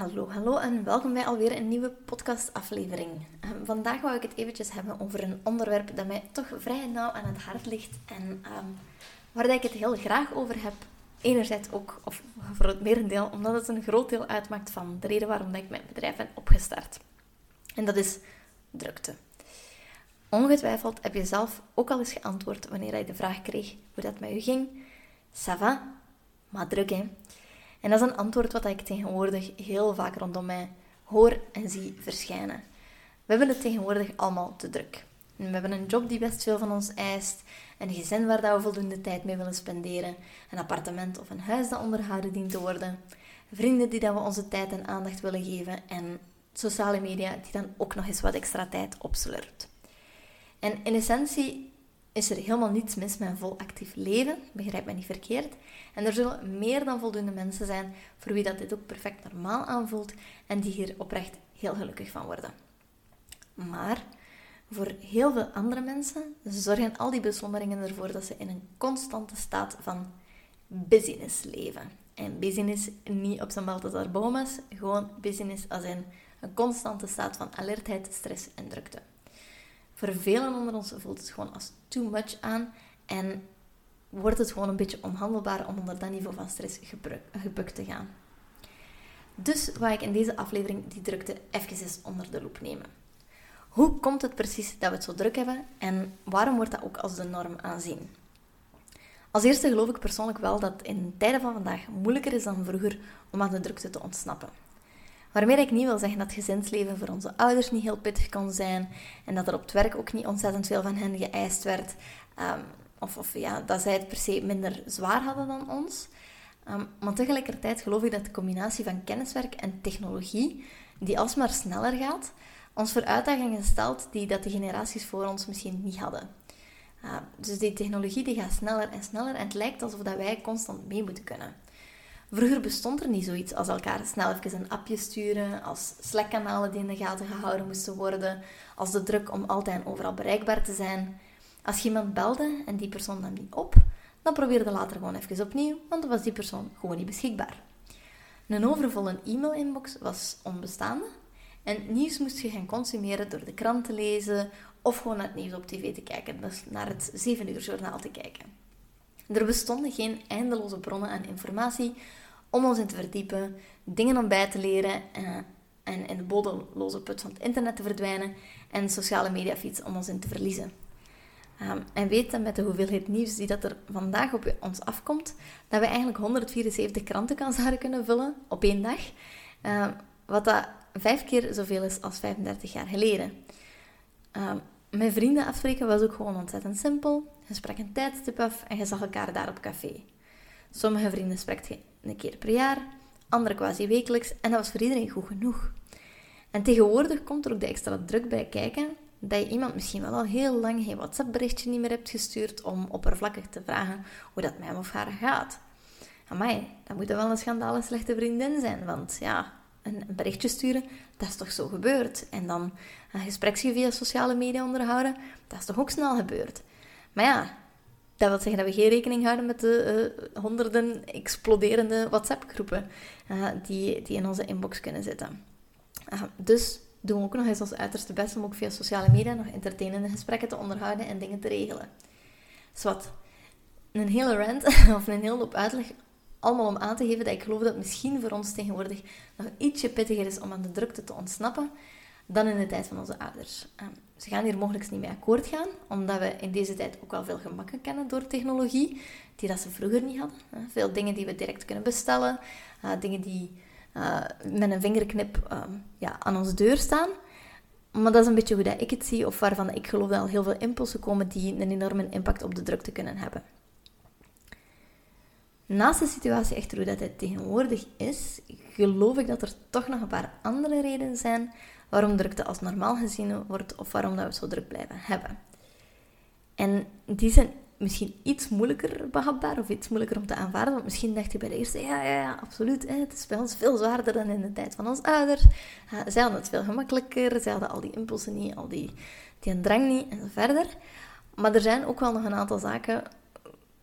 Hallo, hallo en welkom bij alweer een nieuwe podcastaflevering. Um, vandaag wou ik het eventjes hebben over een onderwerp dat mij toch vrij nauw aan het hart ligt en um, waar ik het heel graag over heb. Enerzijds ook, of voor het merendeel, omdat het een groot deel uitmaakt van de reden waarom ik mijn bedrijf ben opgestart. En dat is drukte. Ongetwijfeld heb je zelf ook al eens geantwoord wanneer je de vraag kreeg hoe dat met u ging. Ça va, maar druk hè. En dat is een antwoord wat ik tegenwoordig heel vaak rondom mij hoor en zie verschijnen. We hebben het tegenwoordig allemaal te druk. we hebben een job die best veel van ons eist, een gezin waar dat we voldoende tijd mee willen spenderen, een appartement of een huis dat onderhouden dient te worden, vrienden die dat we onze tijd en aandacht willen geven en sociale media die dan ook nog eens wat extra tijd opslurpt. En in essentie is er helemaal niets mis met een vol actief leven, begrijp me niet verkeerd. En er zullen meer dan voldoende mensen zijn voor wie dat dit ook perfect normaal aanvoelt en die hier oprecht heel gelukkig van worden. Maar voor heel veel andere mensen zorgen al die beslommeringen ervoor dat ze in een constante staat van business leven. En business niet op zijn Balthazar Bomas, gewoon business als in een constante staat van alertheid, stress en drukte. Voor velen onder ons voelt het gewoon als too much aan en wordt het gewoon een beetje onhandelbaar om onder dat niveau van stress gebukt te gaan. Dus wou ik in deze aflevering die drukte even onder de loep nemen. Hoe komt het precies dat we het zo druk hebben en waarom wordt dat ook als de norm aanzien? Als eerste geloof ik persoonlijk wel dat in tijden van vandaag moeilijker is dan vroeger om aan de drukte te ontsnappen. Waarmee ik niet wil zeggen dat gezinsleven voor onze ouders niet heel pittig kon zijn en dat er op het werk ook niet ontzettend veel van hen geëist werd. Um, of, of ja, dat zij het per se minder zwaar hadden dan ons. Um, maar tegelijkertijd geloof ik dat de combinatie van kenniswerk en technologie, die alsmaar sneller gaat, ons voor uitdagingen stelt die dat de generaties voor ons misschien niet hadden. Uh, dus die technologie die gaat sneller en sneller en het lijkt alsof dat wij constant mee moeten kunnen. Vroeger bestond er niet zoiets als elkaar snel even een appje sturen, als Slack-kanalen die in de gaten gehouden moesten worden, als de druk om altijd en overal bereikbaar te zijn. Als je iemand belde en die persoon nam niet op, dan probeerde later gewoon even opnieuw, want dan was die persoon gewoon niet beschikbaar. Een overvolle e-mail-inbox was onbestaande en nieuws moest je gaan consumeren door de krant te lezen of gewoon naar het nieuws op tv te kijken, dus naar het 7 uur journaal te kijken. Er bestonden geen eindeloze bronnen aan informatie om ons in te verdiepen, dingen om bij te leren eh, en in de bodemloze put van het internet te verdwijnen en sociale mediafeeds om ons in te verliezen. Um, en weet dat met de hoeveelheid nieuws die dat er vandaag op ons afkomt, dat we eigenlijk 174 kranten zouden kunnen vullen op één dag. Um, wat dat vijf keer zoveel is als 35 jaar geleden. Um, met vrienden afspreken was ook gewoon ontzettend simpel. Je sprak een tijdstip af en je zag elkaar daar op café. Sommige vrienden sprak je een keer per jaar, andere quasi wekelijks en dat was voor iedereen goed genoeg. En tegenwoordig komt er ook de extra druk bij kijken dat je iemand misschien wel al heel lang geen WhatsApp-berichtje niet meer hebt gestuurd om oppervlakkig te vragen hoe dat met hem of haar gaat. Amai, dat moet wel een schandale slechte vriendin zijn, want ja, een, berichtje sturen, dat is toch zo gebeurd. En dan een gespreksje via sociale media onderhouden, dat is toch ook snel gebeurd. Maar ja, dat wil zeggen dat we geen rekening houden met de uh, honderden exploderende WhatsApp-groepen uh, die, die in onze inbox kunnen zitten. Uh, dus doen we ook nog eens ons uiterste best om ook via sociale media nog entertainende gesprekken te onderhouden en dingen te regelen. Zwat, een hele rant of een hele loop uitleg allemaal om aan te geven dat ik geloof dat het misschien voor ons tegenwoordig nog ietsje pittiger is om aan de drukte te ontsnappen dan in de tijd van onze ouders. Ehm, ze gaan hier mogelijk niet mee akkoord gaan, omdat we in deze tijd ook wel veel gemakken kennen door technologie, die dat ze vroeger niet hadden. Veel dingen die we direct kunnen bestellen, eh, dingen die uh, met een vingerknip ehm, ja, aan onze deur staan. Maar dat is een beetje hoe dat ik het zie, of waarvan ik geloof dat al heel veel impulsen komen die een enorme impact op de drukte kunnen hebben. Naast de situatie echter hoe dat het tegenwoordig is, geloof ik dat er toch nog een paar andere redenen zijn waarom drukte als normaal gezien wordt of waarom dat we zo druk blijven hebben. En die zijn misschien iets moeilijker behapbaar of iets moeilijker om te aanvaarden. Want misschien dacht je bij de eerste, ja, ja, ja absoluut. Hè, het is bij ons veel zwaarder dan in de tijd van ons ouders. Uh, zij hadden het veel gemakkelijker. Zij hadden al die impulsen niet, al die, die drang niet en zo verder. Maar er zijn ook wel nog een aantal zaken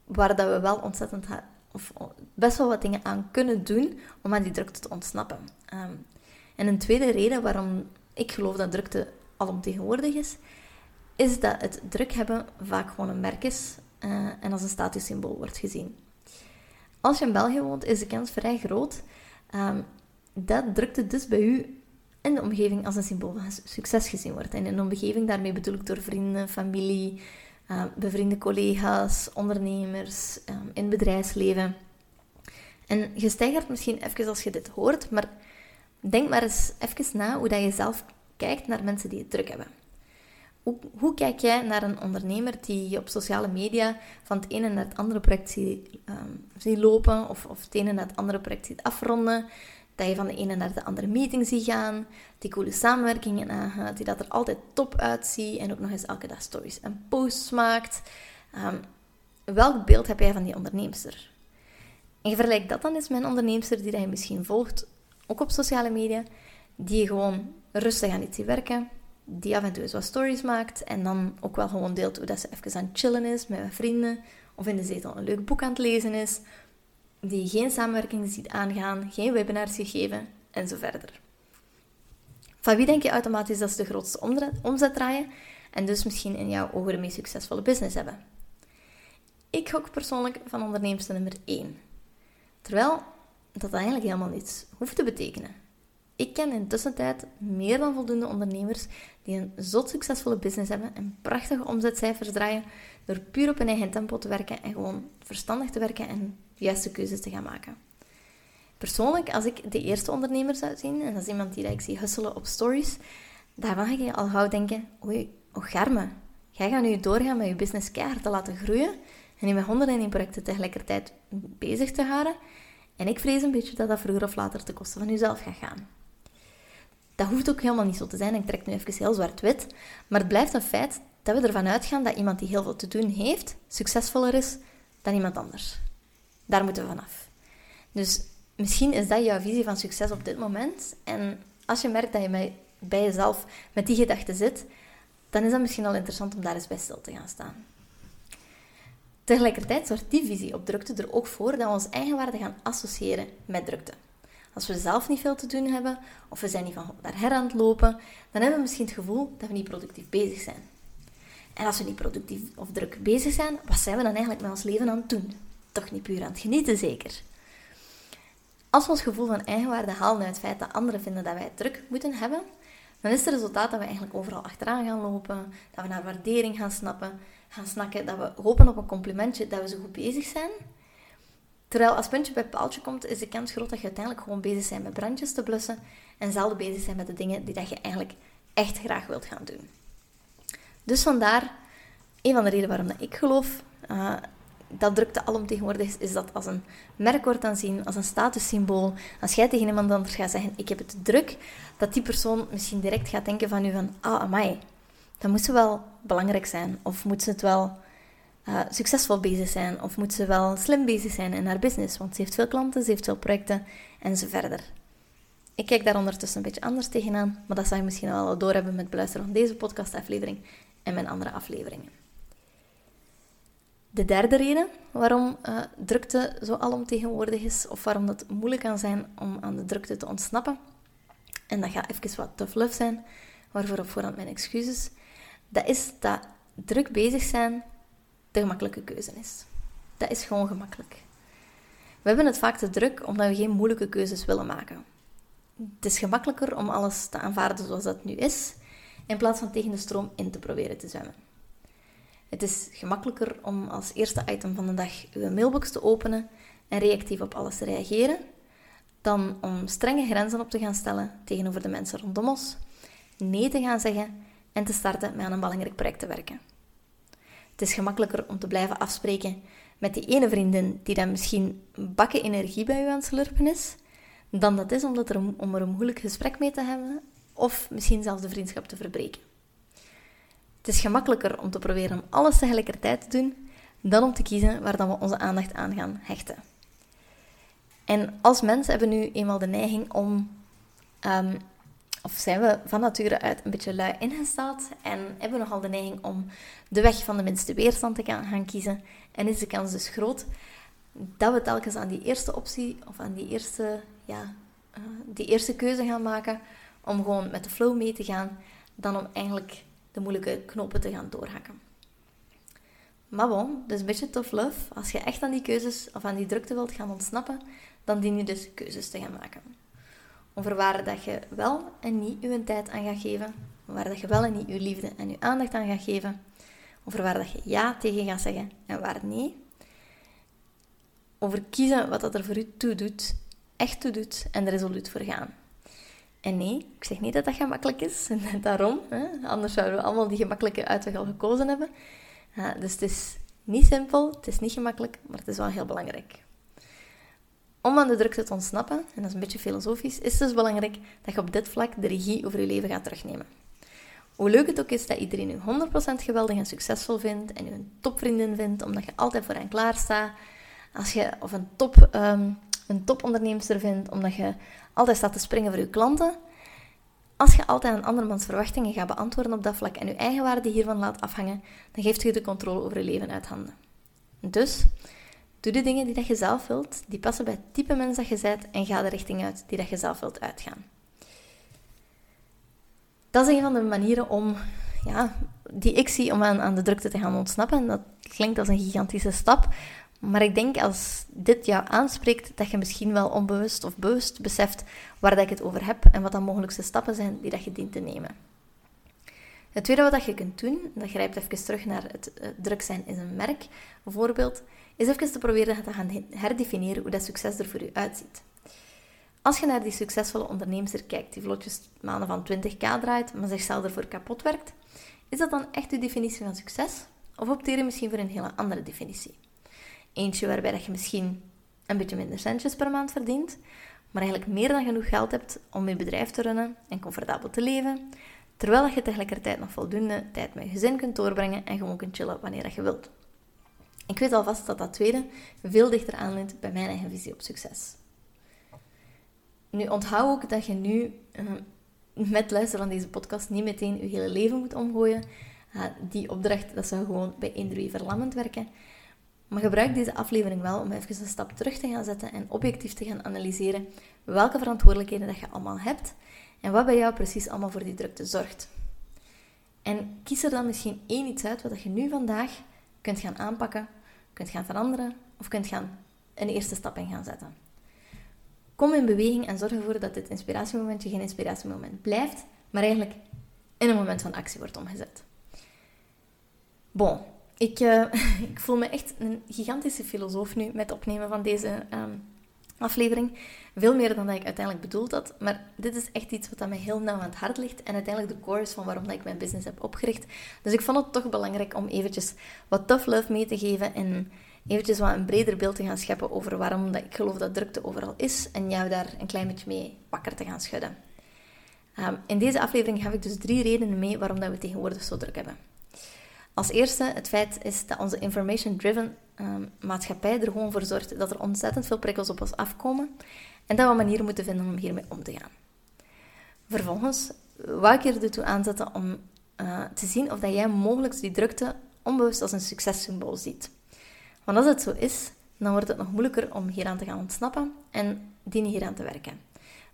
waar dat we wel ontzettend of best wel wat dingen aan kunnen doen om aan die drukte te ontsnappen. Ehm, en een tweede reden waarom ik geloof dat drukte alomtegenwoordig is, is dat het druk hebben vaak gewoon een merk is uh, en als een statussymbool wordt gezien. Als je in België woont, is de kans vrij groot um, dat drukte dus bij u in de omgeving als een symbool van succes gezien wordt. En in de omgeving, daarmee bedoel ik door vrienden, familie, uh, bevriende collega's, ondernemers, um, in bedrijfsleven. En je misschien even als je dit hoort, maar denk maar eens even na hoe dat je zelf kijkt naar mensen die het druk hebben. Hoe, kijk jij naar een ondernemer die je op sociale media van het ene naar het andere project ziet, um, lopen, of, of het ene naar het andere project ziet afronden, dat je van de ene naar de andere meeting ziet gaan, die coole samenwerkingen aangaat, die dat er altijd top uitziet en ook nog eens elke dag stories en posts maakt. Um, welk beeld heb jij van die onderneemster? En je vergelijkt dat dan eens met een onderneemster die dat je misschien volgt, ook op sociale media, die gewoon rustig aan iets werken, die af en toe eens wat stories maakt en dan ook wel gewoon deelt hoe dat ze even aan het chillen is met vrienden of in de zetel een leuk boek aan het lezen is, die geen samenwerking ziet aangaan, geen webinars gegeven en zo verder. Van wie denk je automatisch dat ze de grootste omzet draaien en dus misschien in jouw ogen de meest succesvolle business hebben? Ik gok persoonlijk van onderneemster nummer 1. Terwijl dat eigenlijk helemaal niets hoeft te betekenen. Ik ken in tussentijd meer dan voldoende ondernemers die een zot succesvolle business hebben en prachtige omzetcijfers draaien door puur op hun eigen tempo te werken en gewoon verstandig te werken en de juiste keuzes te gaan maken. Persoonlijk, als ik de eerste ondernemer zou zien, en dat is iemand die ik zie hustelen op stories, daarvan ga je al gauw denken, oei, oh garme, jij gaat nu doorgaan met je business keihard te laten groeien en je met honderden in projecten tegelijkertijd bezig te houden. En ik vrees een beetje dat dat vroeger of later ten koste van jezelf gaat gaan. Dat hoeft ook helemaal niet zo te zijn. Ik trek nu even heel zwart-wit. Maar het blijft een feit dat we ervan uitgaan dat iemand die heel veel te doen heeft, succesvoller is dan iemand anders. Daar moeten we vanaf. Dus misschien is dat jouw visie van succes op dit moment. En als je merkt dat je bij jezelf met die gedachte zit, dan is dat misschien al interessant om daar eens bij stil te gaan staan. Tegelijkertijd zorgt die visie op drukte er ook voor dat we ons eigenwaarde gaan associëren met drukte. Als we zelf niet veel te doen hebben, of we zijn niet van naar her aan het lopen, dan hebben we misschien het gevoel dat we niet productief bezig zijn. En als we niet productief of druk bezig zijn, wat zijn we dan eigenlijk met ons leven aan het doen? Toch niet puur aan het genieten, zeker? Als we ons gevoel van eigenwaarde halen uit het feit dat anderen vinden dat wij druk moeten hebben, dan is het resultaat dat we eigenlijk overal achteraan gaan lopen, dat we naar waardering gaan snappen, gaan snakken, dat we hopen op een complimentje dat we zo goed bezig zijn. Terwijl als puntje bij paaltje komt, is de kans groot dat je uiteindelijk gewoon bezig bent met brandjes te blussen en zelden bezig zijn met de dingen die dat je eigenlijk echt graag wilt gaan doen. Dus vandaar, een van de redenen waarom dat ik geloof uh, dat drukte alomtegenwoordig is, is dat als een merk wordt aanzien, als een statussymbool. Als jij tegen iemand anders gaat zeggen, ik heb het druk, dat die persoon misschien direct gaat denken van u van, ah, amai, dan moet ze wel belangrijk zijn. Of moet ze het wel uh, succesvol bezig zijn. Of moet ze wel slim bezig zijn in haar business. Want ze heeft veel klanten, ze heeft veel projecten en zo verder. Ik kijk daar ondertussen een beetje anders tegenaan. Maar dat zou je misschien wel doorhebben met het beluisteren van deze podcastaflevering en mijn andere afleveringen. De derde reden waarom uh, drukte zo alomtegenwoordig is, of waarom het moeilijk kan zijn om aan de drukte te ontsnappen, en dat gaat even wat tough love zijn, waarvoor op voorhand mijn excuses, dat is dat druk bezig zijn de gemakkelijke keuze is. Dat is gewoon gemakkelijk. We hebben het vaak te druk omdat we geen moeilijke keuzes willen maken. Het is gemakkelijker om alles te aanvaarden zoals dat nu is, in plaats van tegen de stroom in te proberen te zwemmen. Het is gemakkelijker om als eerste item van de dag uw mailbox te openen en reactief op alles te reageren, dan om strenge grenzen op te gaan stellen tegenover de mensen rondom ons, nee te gaan zeggen en te starten met aan een belangrijk project te werken. Het is gemakkelijker om te blijven afspreken met die ene vriendin die dan misschien bakken energie bij u aan het slurpen is, dan dat is omdat er, om er een moeilijk gesprek mee te hebben of misschien zelfs de vriendschap te verbreken. Het is gemakkelijker om te proberen om alles tegelijkertijd te doen dan om te kiezen waar dan we onze aandacht aan gaan hechten. En als mens hebben nu eenmaal de neiging om, um, of zijn we van nature uit een beetje lui ingesteld en hebben we nogal de neiging om de weg van de minste weerstand te gaan kiezen. En is de kans dus groot dat we telkens aan die eerste optie of aan die eerste, ja, uh, die eerste keuze gaan maken om gewoon met de flow mee te gaan, dan om eigenlijk de moeilijke knopen te gaan doorhakken. Maar bon, dus een beetje tough love. Als je echt aan die keuzes of aan die drukte wilt gaan ontsnappen, dan dien je dus keuzes te gaan maken. Over waar dat je wel en niet je tijd aan gaat geven. Waar dat je wel en niet je liefde en je aandacht aan gaat geven. Over waar dat je ja tegen gaat zeggen en waar nee. Over kiezen wat dat er voor u toe doet, echt toe doet en er resoluut voor gaan. En nee, ik zeg niet dat dat gemakkelijk is. Daarom, hè, anders zouden we allemaal die gemakkelijke uitweg al gekozen hebben. dus het is niet simpel, het is niet gemakkelijk, maar het is wel heel belangrijk. Om aan de drukte te ontsnappen, en dat is een beetje filosofisch, is het dus belangrijk dat je op dit vlak de regie over je leven gaat terugnemen. Hoe leuk het ook is dat iedereen je 100% geweldig en succesvol vindt en je een topvriendin vindt, omdat je altijd voor hen klaar staat. Als je, of een, top, um, een topondernemster vindt, omdat je altijd staat te springen voor je klanten. Als je altijd aan andermans verwachtingen gaat beantwoorden op dat vlak en je eigen waarde hiervan laat afhangen, dan geeft je de controle over je leven uit handen. Dus, doe de dingen die dat je zelf wilt, die passen bij het type mens dat je bent en ga de richting uit die dat je zelf wilt uitgaan. Dat is een van de manieren om, ja, die ik zie om aan, aan de drukte te gaan ontsnappen. Dat klinkt als een gigantische stap, maar ik denk als dit jou aanspreekt, dat je misschien wel onbewust of bewust beseft waar dat ik het over heb en wat dan mogelijkste stappen zijn die dat je dient te nemen. Het tweede wat je kunt doen, dat grijpt even terug naar het druk zijn in een merk, bijvoorbeeld, is even te proberen te gaan herdefiniëren hoe dat succes er voor u uitziet. Als je naar die succesvolle ondernemer kijkt, die vlotjes maanden van 20k draait, maar zichzelf ervoor kapot werkt, is dat dan echt uw definitie van succes? Of opteer je misschien voor een hele andere definitie? Eentje waarbij dat je misschien een beetje minder centjes per maand verdient, maar eigenlijk meer dan genoeg geld hebt om je bedrijf te runnen en comfortabel te leven, terwijl je tegelijkertijd nog voldoende tijd met je gezin kunt doorbrengen en gewoon kunt chillen wanneer je wilt. Ik weet alvast dat dat tweede veel dichter aanleunt bij mijn eigen visie op succes. Nu onthoud ook dat je nu uh, met luisteren van deze podcast niet meteen je hele leven moet omgooien. Uh, die opdracht dat zou gewoon bij eender verlammend werken. Maar gebruik deze aflevering wel om even een stap terug te gaan zetten en objectief te gaan analyseren welke verantwoordelijkheden dat je allemaal hebt en wat bij jou precies allemaal voor die drukte zorgt. En kies er dan misschien één iets uit wat je nu vandaag kunt gaan aanpakken, kunt gaan veranderen of kunt gaan een eerste stap in gaan zetten. Kom in beweging en zorg ervoor dat dit inspiratiemomentje geen inspiratiemoment blijft, maar eigenlijk in een moment van actie wordt omgezet. Bon, ik, uh, ik voel me echt een gigantische filosoof nu met het opnemen van deze um, aflevering. Veel meer dan dat ik uiteindelijk bedoeld had. Maar dit is echt iets wat mij heel nauw aan het hart ligt. En uiteindelijk de core is van waarom dat ik mijn business heb opgericht. Dus ik vond het toch belangrijk om eventjes wat tough love mee te geven. En eventjes wat een breder beeld te gaan scheppen over waarom dat ik geloof dat drukte overal is. En jou daar een klein beetje mee wakker te gaan schudden. Um, in deze aflevering heb ik dus drie redenen mee waarom dat we tegenwoordig zo druk hebben. Als eerste, het feit is dat onze information-driven ehm, maatschappij er gewoon voor zorgt dat er ontzettend veel prikkels op ons afkomen en dat we manieren moeten vinden om hiermee om te gaan. Vervolgens wou ik er ertoe aanzetten om uh, te zien of dat jij mogelijk die drukte onbewust als een successymbool ziet. Want als het zo is, dan wordt het nog moeilijker om hieraan te gaan ontsnappen en dienen hieraan te werken.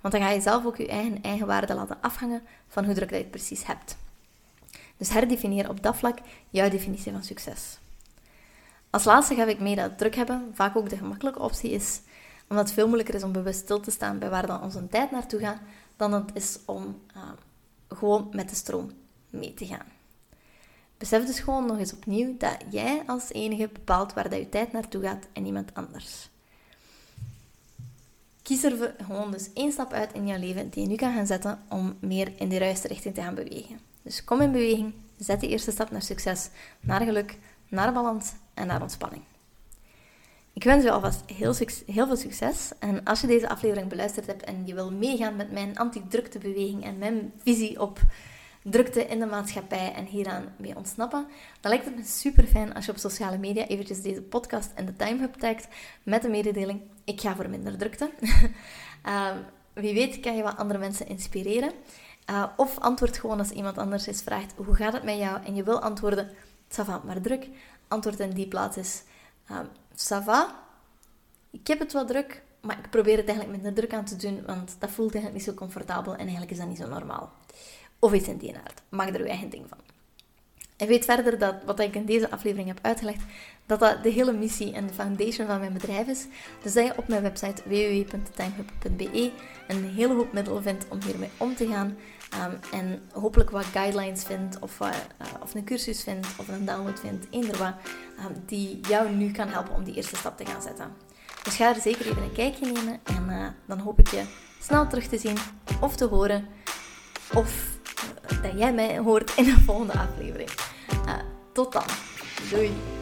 Want dan ga je zelf ook je eigen eigenwaarde laten afhangen van hoe druk dat je precies hebt. Dus herdefinieer op dat vlak jouw definitie van succes. Als laatste ga ik mee dat druk hebben vaak ook de gemakkelijke optie is, omdat het veel moeilijker is om bewust stil te staan bij waar dan onze tijd naartoe gaat, dan het is om uh, gewoon met de stroom mee te gaan. Besef dus gewoon nog eens opnieuw dat jij als enige bepaalt waar dat je tijd naartoe gaat en niemand anders. Kies er gewoon dus één stap uit in jouw leven die je nu kan gaan zetten om meer in de juiste richting te gaan bewegen. Dus kom in beweging, zet de eerste stap naar succes, naar geluk, naar balans en naar ontspanning. Ik wens je alvast heel, veel succes. En als je deze aflevering beluisterd hebt en je wil meegaan met mijn anti-druktebeweging en mijn visie op drukte in de maatschappij en hieraan mee ontsnappen, dan lijkt het me super fijn als je op sociale media eventjes deze podcast en de Time Hub tagt met de mededeling: ik ga voor minder drukte. Ehm, wie weet kan je wat andere mensen inspireren. Uh, of antwoord gewoon als iemand anders eens vraagt: hoe gaat het met jou? En je wil antwoorden: va, maar druk. Antwoord in die plaats is: uh, ça va. Ik heb het wat druk, maar ik probeer het eigenlijk minder druk aan te doen, want dat voelt eigenlijk niet zo comfortabel en eigenlijk is dat niet zo normaal. Of iets in die aard. Maak er uw eigen ding van. En weet verder dat wat ik in deze aflevering heb uitgelegd, dat dat de hele missie en de foundation van mijn bedrijf is. Dus dat je op mijn website www.timehub.be een hele hoop middelen vindt om hiermee om te gaan. Um, en hopelijk wat guidelines vindt, of, uh, of een cursus vindt, of een download vindt, eender wat, um, die jou nu kan helpen om die eerste stap te gaan zetten. Dus ga er zeker even een kijkje nemen en uh, dan hoop ik je snel terug te zien of te horen. Of dat jij mij hoort in de volgende aflevering. Tot dan. Doei.